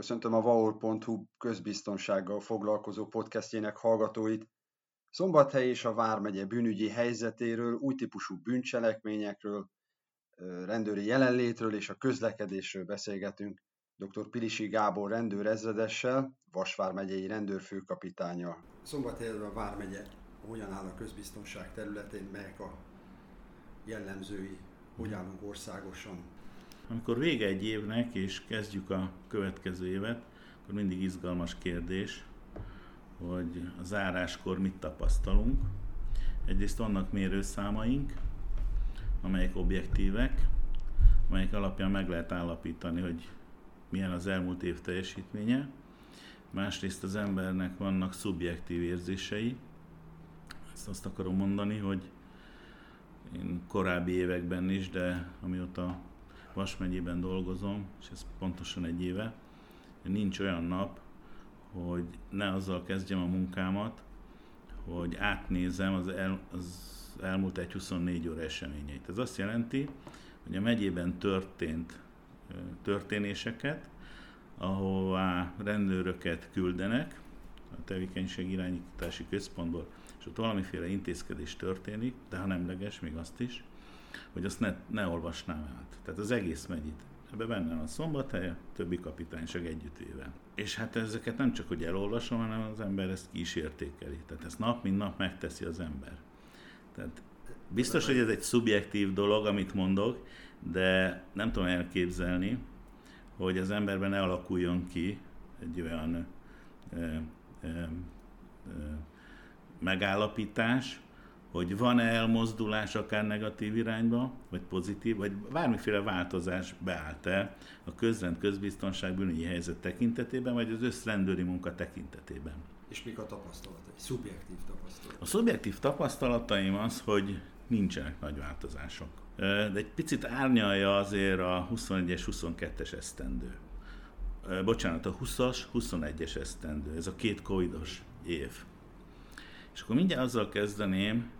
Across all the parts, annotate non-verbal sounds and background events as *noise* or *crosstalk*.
Köszöntöm a vaol.hu közbiztonsággal foglalkozó podcastjének hallgatóit. Szombathely és a Vármegye bűnügyi helyzetéről, új típusú bűncselekményekről, rendőri jelenlétről és a közlekedésről beszélgetünk dr. Pilisi Gábor rendőrezredessel, Vasvár megyei rendőrfőkapitánya. Szombathelyről a Vármegye hogyan áll a közbiztonság területén, melyek a jellemzői, hogy állunk országosan, amikor vége egy évnek, és kezdjük a következő évet, akkor mindig izgalmas kérdés, hogy a záráskor mit tapasztalunk. Egyrészt vannak mérőszámaink, amelyek objektívek, amelyek alapján meg lehet állapítani, hogy milyen az elmúlt év teljesítménye. Másrészt az embernek vannak szubjektív érzései. Ezt azt akarom mondani, hogy én korábbi években is, de amióta Vas megyében dolgozom, és ez pontosan egy éve, nincs olyan nap, hogy ne azzal kezdjem a munkámat, hogy átnézem az, el, az elmúlt egy 24 óra eseményeit. Ez azt jelenti, hogy a megyében történt történéseket, ahová rendőröket küldenek a tevékenység irányítási központból, és ott valamiféle intézkedés történik, de ha nemleges, még azt is, hogy azt ne, ne olvasnám át. Tehát az egész megyit. Ebben benne van a szombathely, többi kapitányság együttével. És hát ezeket nem csak, hogy elolvasom, hanem az ember ezt ki is értékeli. Tehát ezt nap, mint nap megteszi az ember. Tehát biztos, hogy ez egy szubjektív dolog, amit mondok, de nem tudom elképzelni, hogy az emberben ne alakuljon ki egy olyan ö, ö, ö, megállapítás, hogy van-e elmozdulás akár negatív irányba, vagy pozitív, vagy bármiféle változás beállt-e a közrend, közbiztonság, bűnügyi helyzet tekintetében, vagy az összrendőri munka tekintetében. És mik a tapasztalatai? Szubjektív tapasztalatai? A szubjektív tapasztalataim az, hogy nincsenek nagy változások. De egy picit árnyalja azért a 21-es, 22-es esztendő. Bocsánat, a 20-as, 21-es esztendő. Ez a két covidos év. És akkor mindjárt azzal kezdeném,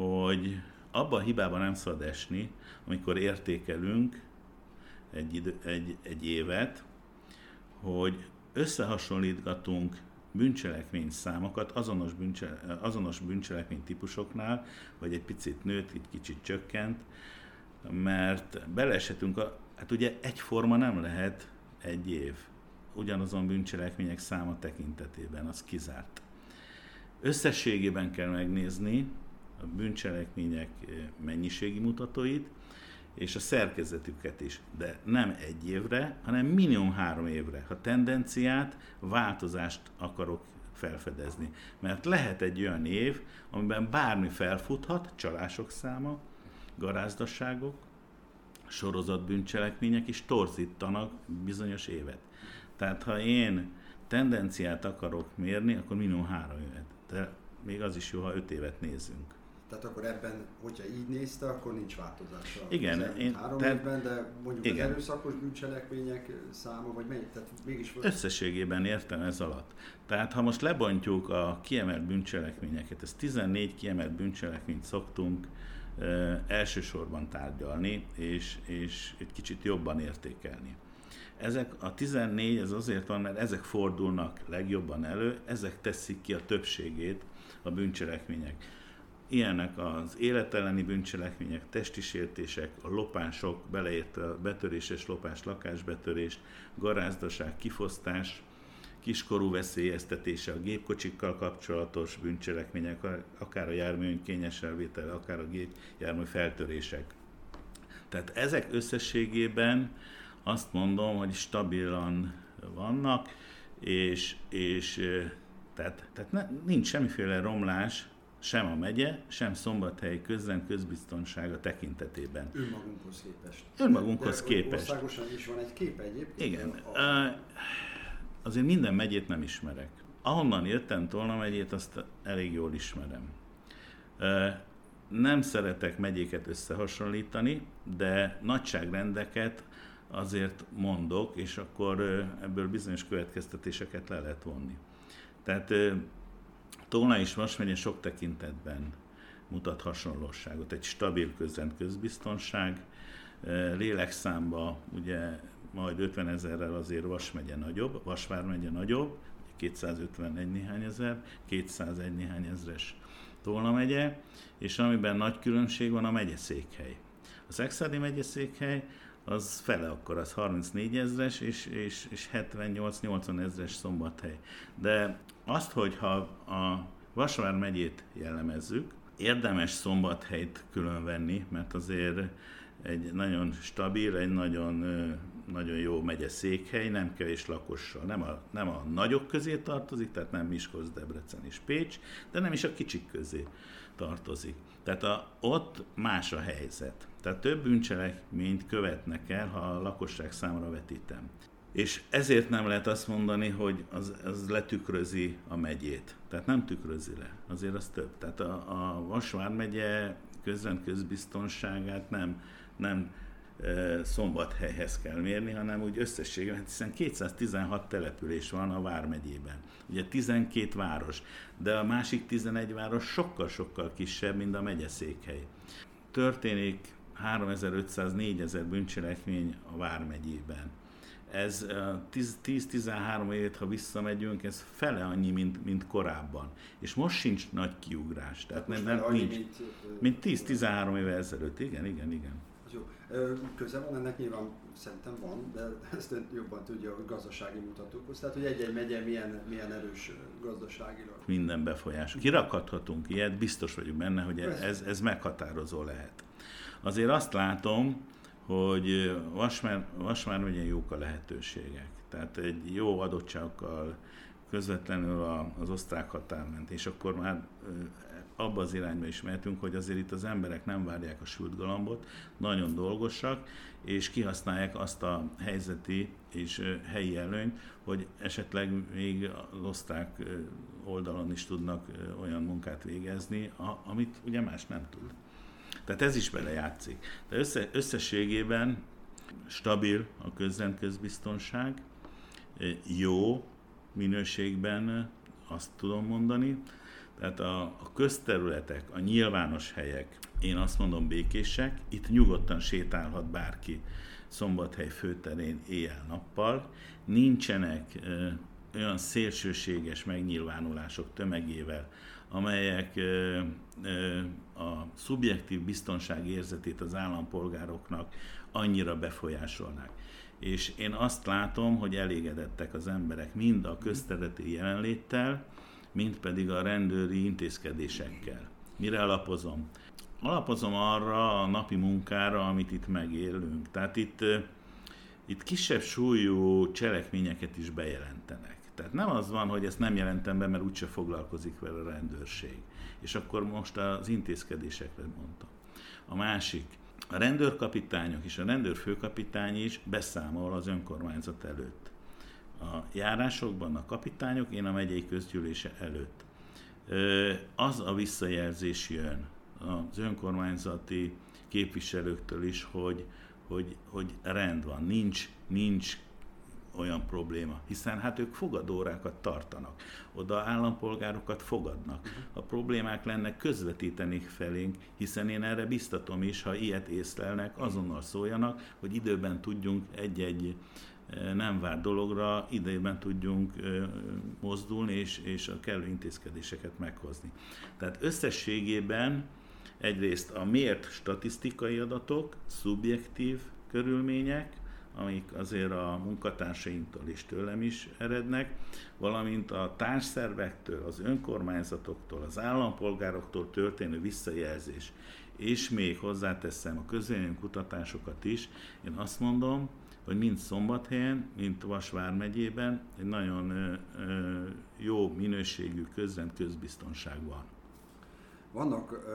hogy abba a hibába nem szabad esni, amikor értékelünk egy, idő, egy, egy évet, hogy összehasonlítgatunk bűncselekmény számokat azonos, bűncsele, azonos bűncselekmény típusoknál, vagy egy picit nőtt, egy kicsit csökkent, mert beleeshetünk, a, hát ugye egyforma nem lehet egy év ugyanazon bűncselekmények száma tekintetében, az kizárt. Összességében kell megnézni, a bűncselekmények eh, mennyiségi mutatóit, és a szerkezetüket is, de nem egy évre, hanem minimum három évre. Ha tendenciát, változást akarok felfedezni. Mert lehet egy olyan év, amiben bármi felfuthat, csalások száma, garázdaságok, sorozat bűncselekmények is torzítanak bizonyos évet. Tehát ha én tendenciát akarok mérni, akkor minimum három évet. De még az is jó, ha öt évet nézzünk. Tehát akkor ebben, hogyha így nézte, akkor nincs változás. Igen. Én, három te, évben, de mondjuk igen. az erőszakos bűncselekmények száma, vagy mennyi? Tehát mégis... Összességében értem ez alatt. Tehát ha most lebontjuk a kiemelt bűncselekményeket, ez 14 kiemelt bűncselekményt szoktunk e, elsősorban tárgyalni, és, és egy kicsit jobban értékelni. Ezek a 14, ez azért van, mert ezek fordulnak legjobban elő, ezek teszik ki a többségét a bűncselekmények Ilyenek az életelleni bűncselekmények, testi sértések, a lopások, beleértve a betöréses lopás, lakásbetörés, garázdaság, kifosztás, kiskorú veszélyeztetése, a gépkocsikkal kapcsolatos bűncselekmények, akár a jármű kényes elvétele, akár a gépjármű feltörések. Tehát ezek összességében azt mondom, hogy stabilan vannak, és, és tehát, tehát ne, nincs semmiféle romlás sem a megye, sem Szombathely közlen közbiztonsága tekintetében. Önmagunkhoz képest. Önmagunkhoz De, képest. Országosan is van egy kép egyébként? Igen. A... Azért minden megyét nem ismerek. Ahonnan jöttem, Tolna megyét, azt elég jól ismerem. Nem szeretek megyéket összehasonlítani, de nagyságrendeket azért mondok, és akkor ebből bizonyos következtetéseket le lehet vonni. Tehát Tolna és Vas megye sok tekintetben mutat hasonlóságot. Egy stabil közrend közbiztonság, lélekszámba ugye majd 50 ezerrel azért Vas megye nagyobb, Vasvár megye nagyobb, 251 néhány ezer, 201 néhány ezres Tolna megye, és amiben nagy különbség van a megyeszékhely. A Szexádi megyeszékhely az fele akkor, az 34 ezres és, és, és 78-80 ezres szombathely. De azt, hogyha a Vasvár megyét jellemezzük, érdemes szombathelyt külön venni, mert azért egy nagyon stabil, egy nagyon, nagyon jó megye székhely, nem kevés lakossal. Nem a, nem a nagyok közé tartozik, tehát nem Miskolc, Debrecen és Pécs, de nem is a kicsik közé tartozik. Tehát a, ott más a helyzet. Tehát több bűncselekményt követnek el, ha a lakosság számra vetítem. És ezért nem lehet azt mondani, hogy az, az letükrözi a megyét. Tehát nem tükrözi le, azért az több. Tehát a, a Vasvár megye közrend közbiztonságát nem, nem e, szombathelyhez kell mérni, hanem úgy összességében, hiszen 216 település van a Vármegyében. Ugye 12 város, de a másik 11 város sokkal-sokkal kisebb, mint a megyeszékhely. Történik 3500-4000 bűncselekmény a Vármegyében ez 10-13 évet, ha visszamegyünk, ez fele annyi, mint, mint korábban. És most sincs nagy kiugrás. Tehát nem, nem, nincs. Mint 10-13 éve ezelőtt. Igen, igen, igen. Jó. Köze van ennek nyilván szerintem van, de *laughs* ezt jobban tudja a gazdasági mutatókhoz. Tehát, hogy egy-egy megye milyen, milyen erős gazdaságilag. Minden befolyás. Kirakadhatunk ilyet, biztos vagyok benne, hogy ez, ez meghatározó lehet. Azért azt látom, hogy Vasmár, Vasmár megyen jók a lehetőségek. Tehát egy jó adottságokkal közvetlenül az osztrák határ ment, és akkor már abba az irányba is mehetünk, hogy azért itt az emberek nem várják a sült galambot, nagyon dolgosak, és kihasználják azt a helyzeti és helyi előnyt, hogy esetleg még az osztrák oldalon is tudnak olyan munkát végezni, amit ugye más nem tud. Tehát ez is belejátszik. De össze, összességében stabil a közrend közbiztonság, jó minőségben azt tudom mondani, tehát a, a közterületek, a nyilvános helyek, én azt mondom békések, itt nyugodtan sétálhat bárki Szombathely főterén éjjel-nappal, nincsenek ö, olyan szélsőséges megnyilvánulások tömegével, amelyek ö, ö, a szubjektív biztonság érzetét az állampolgároknak annyira befolyásolnák. És én azt látom, hogy elégedettek az emberek mind a közterületi jelenléttel, mind pedig a rendőri intézkedésekkel. Mire alapozom? Alapozom arra a napi munkára, amit itt megélünk. Tehát itt, itt kisebb súlyú cselekményeket is bejelentenek. Tehát nem az van, hogy ezt nem jelentem be, mert úgyse foglalkozik vele a rendőrség. És akkor most az intézkedésekre mondtam. A másik, a rendőrkapitányok és a rendőrfőkapitány is beszámol az önkormányzat előtt. A járásokban a kapitányok, én a megyei közgyűlése előtt. Az a visszajelzés jön az önkormányzati képviselőktől is, hogy, hogy, hogy rend van, nincs, nincs olyan probléma, hiszen hát ők fogadórákat tartanak, oda állampolgárokat fogadnak. Uh-huh. A problémák lenne közvetítenik felénk, hiszen én erre biztatom is, ha ilyet észlelnek, azonnal szóljanak, hogy időben tudjunk egy-egy nem vár dologra időben tudjunk mozdulni és, és a kellő intézkedéseket meghozni. Tehát összességében egyrészt a mért statisztikai adatok, szubjektív körülmények, amik azért a munkatársainktól és tőlem is erednek, valamint a társszervektől, az önkormányzatoktól, az állampolgároktól történő visszajelzés, és még hozzáteszem a közvélemény kutatásokat is, én azt mondom, hogy mind Szombathelyen, mind Vasvár megyében egy nagyon jó minőségű közrend közbiztonság van. Vannak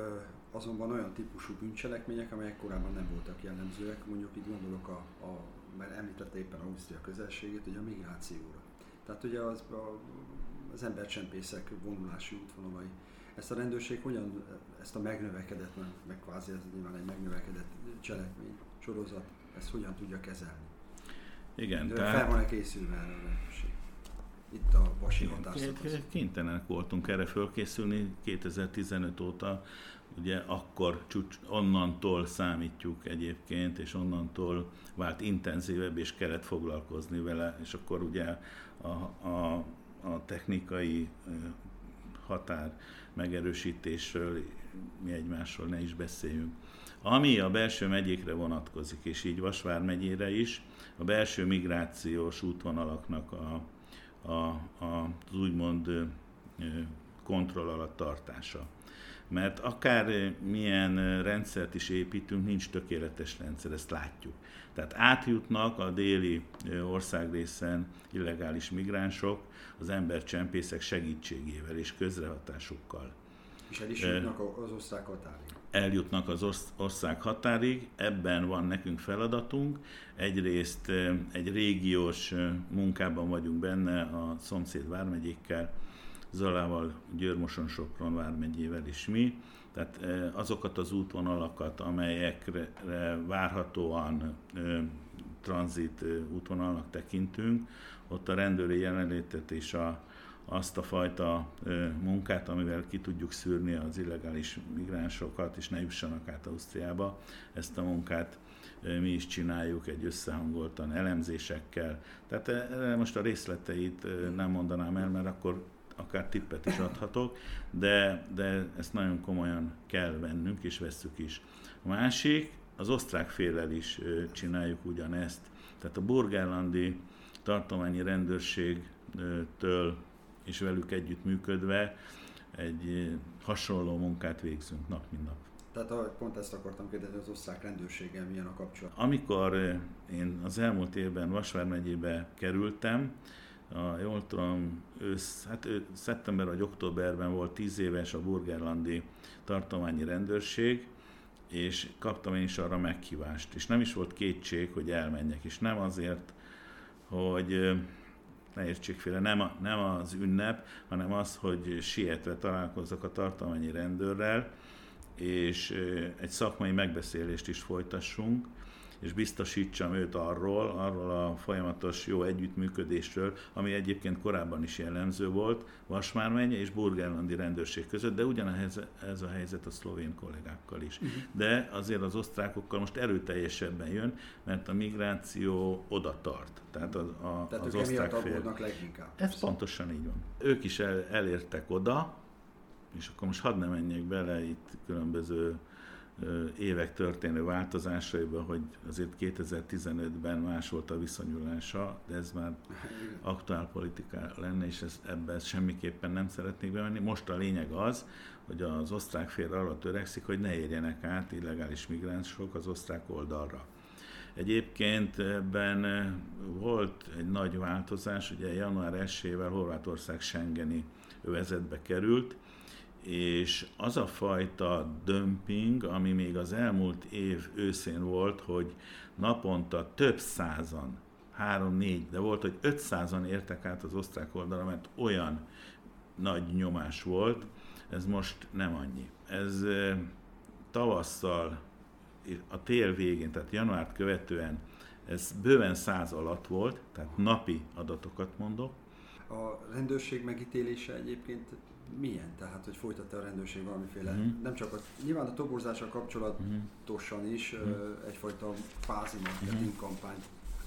azonban olyan típusú bűncselekmények, amelyek korábban nem voltak jellemzőek, mondjuk itt gondolok a, a mert említette éppen Ausztria közelségét, ugye a migrációra. Tehát ugye az, a, az embercsempészek vonulási útvonalai. Ezt a rendőrség hogyan, ezt a megnövekedett, meg kvázi ez nyilván egy megnövekedett cselekmény sorozat, ezt hogyan tudja kezelni? Igen, De tehát... Fel van-e készülve erre itt a Vasi határszakasz. Kénytelenek voltunk erre fölkészülni 2015 óta, ugye akkor csúcs, onnantól számítjuk egyébként, és onnantól vált intenzívebb, és kellett foglalkozni vele, és akkor ugye a, a, a technikai határ megerősítésről mi egymásról ne is beszéljünk. Ami a belső megyékre vonatkozik, és így Vasvár megyére is, a belső migrációs útvonalaknak a, a, a, az úgymond kontroll alatt tartása. Mert akár milyen rendszert is építünk, nincs tökéletes rendszer, ezt látjuk. Tehát átjutnak a déli országrészen illegális migránsok az embercsempészek segítségével és közrehatásukkal. És el is jutnak az osztrák határig. Eljutnak az ország határig, ebben van nekünk feladatunk. Egyrészt egy régiós munkában vagyunk benne a szomszéd vármegyékkel, Zalával, Győrmoson, Sopron vármegyével is mi. Tehát azokat az útvonalakat, amelyekre várhatóan tranzit útvonalnak tekintünk, ott a rendőri jelenlétet és a, azt a fajta munkát, amivel ki tudjuk szűrni az illegális migránsokat, és ne jussanak át Ausztriába. Ezt a munkát mi is csináljuk egy összehangoltan elemzésekkel. Tehát most a részleteit nem mondanám el, mert akkor akár tippet is adhatok, de, de ezt nagyon komolyan kell vennünk, és vesszük is. A másik, az osztrák félel is csináljuk ugyanezt. Tehát a burgárlandi tartományi rendőrségtől és velük együtt működve egy hasonló munkát végzünk nap, mint nap. Tehát pont ezt akartam kérdezni, az osztrák rendőrséggel milyen a kapcsolat? Amikor én az elmúlt évben Vasvár megyébe kerültem, a, jól tudom, ősz, hát ő, szeptember vagy októberben volt 10 éves a burgerlandi tartományi rendőrség, és kaptam én is arra meghívást. És nem is volt kétség, hogy elmenjek, és nem azért, hogy ne értsék félre, nem, a, nem az ünnep, hanem az, hogy sietve találkozzak a tartományi rendőrrel, és egy szakmai megbeszélést is folytassunk, és biztosítsam őt arról, arról a folyamatos jó együttműködésről, ami egyébként korábban is jellemző volt Vasmár megye és Burgerlandi rendőrség között, de ugyanez ez a helyzet a szlovén kollégákkal is. Uh-huh. De azért az osztrákokkal most erőteljesebben jön, mert a migráció oda tart. Tehát, az, a, Tehát az osztrák fél. leginkább. Ez pontosan így van. Ők is el, elértek oda, és akkor most hadd ne menjek bele itt különböző évek történő változásaiba, hogy azért 2015-ben más volt a viszonyulása, de ez már aktuál politika lenne, és ez, ebben semmiképpen nem szeretnék bemenni. Most a lényeg az, hogy az osztrák fél arra törekszik, hogy ne érjenek át illegális migránsok az osztrák oldalra. Egyébként ebben volt egy nagy változás, ugye január 1-ével Horvátország Schengeni övezetbe került, és az a fajta dömping, ami még az elmúlt év őszén volt, hogy naponta több százan, három-négy, de volt, hogy ötszázan értek át az osztrák oldalra, mert olyan nagy nyomás volt, ez most nem annyi. Ez tavasszal, a tél végén, tehát januárt követően ez bőven száz alatt volt, tehát napi adatokat mondok. A rendőrség megítélése egyébként milyen? Tehát, hogy folytatta a rendőrség valamiféle, uh-huh. nem csak a, nyilván a toborzással kapcsolatosan is uh-huh. egyfajta kvázi marketing uh-huh. kampány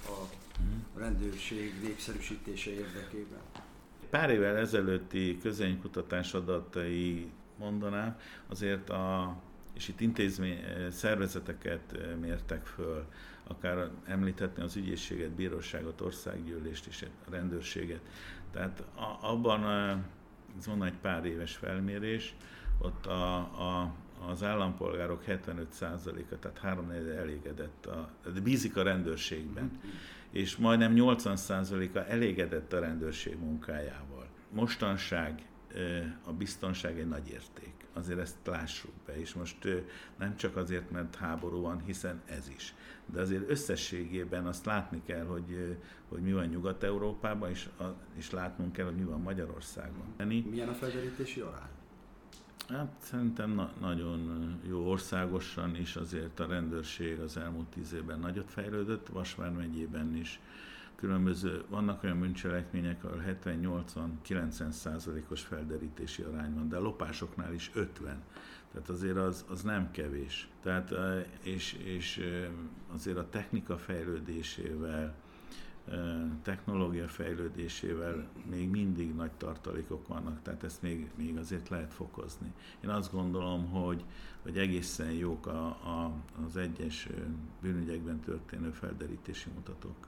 a uh-huh. rendőrség népszerűsítése érdekében. Pár évvel ezelőtti közénykutatás adatai mondanám, azért a, és itt intézmény, szervezeteket mértek föl, akár említhetni az ügyészséget, bíróságot, országgyűlést és a rendőrséget. Tehát a, abban van egy pár éves felmérés, ott a, a, az állampolgárok 75%-a, tehát 3 elégedett, a, bízik a rendőrségben, és majdnem 80%-a elégedett a rendőrség munkájával. Mostanság a biztonság egy nagy érték. Azért ezt lássuk be, és most nem csak azért, mert háború van, hiszen ez is. De azért összességében azt látni kell, hogy, hogy mi van Nyugat-Európában, és, és látnunk kell, hogy mi van Magyarországon. Milyen a felderítési arány? Hát szerintem na- nagyon jó országosan is azért a rendőrség az elmúlt tíz évben nagyot fejlődött, Vasvár megyében is különböző, vannak olyan bűncselekmények, ahol 70-80-90 százalékos felderítési arány van, de a lopásoknál is 50. Tehát azért az, az nem kevés. Tehát, és, és azért a technika fejlődésével, technológia fejlődésével még mindig nagy tartalékok vannak, tehát ezt még, még azért lehet fokozni. Én azt gondolom, hogy, hogy egészen jók a, a, az egyes bűnügyekben történő felderítési mutatók.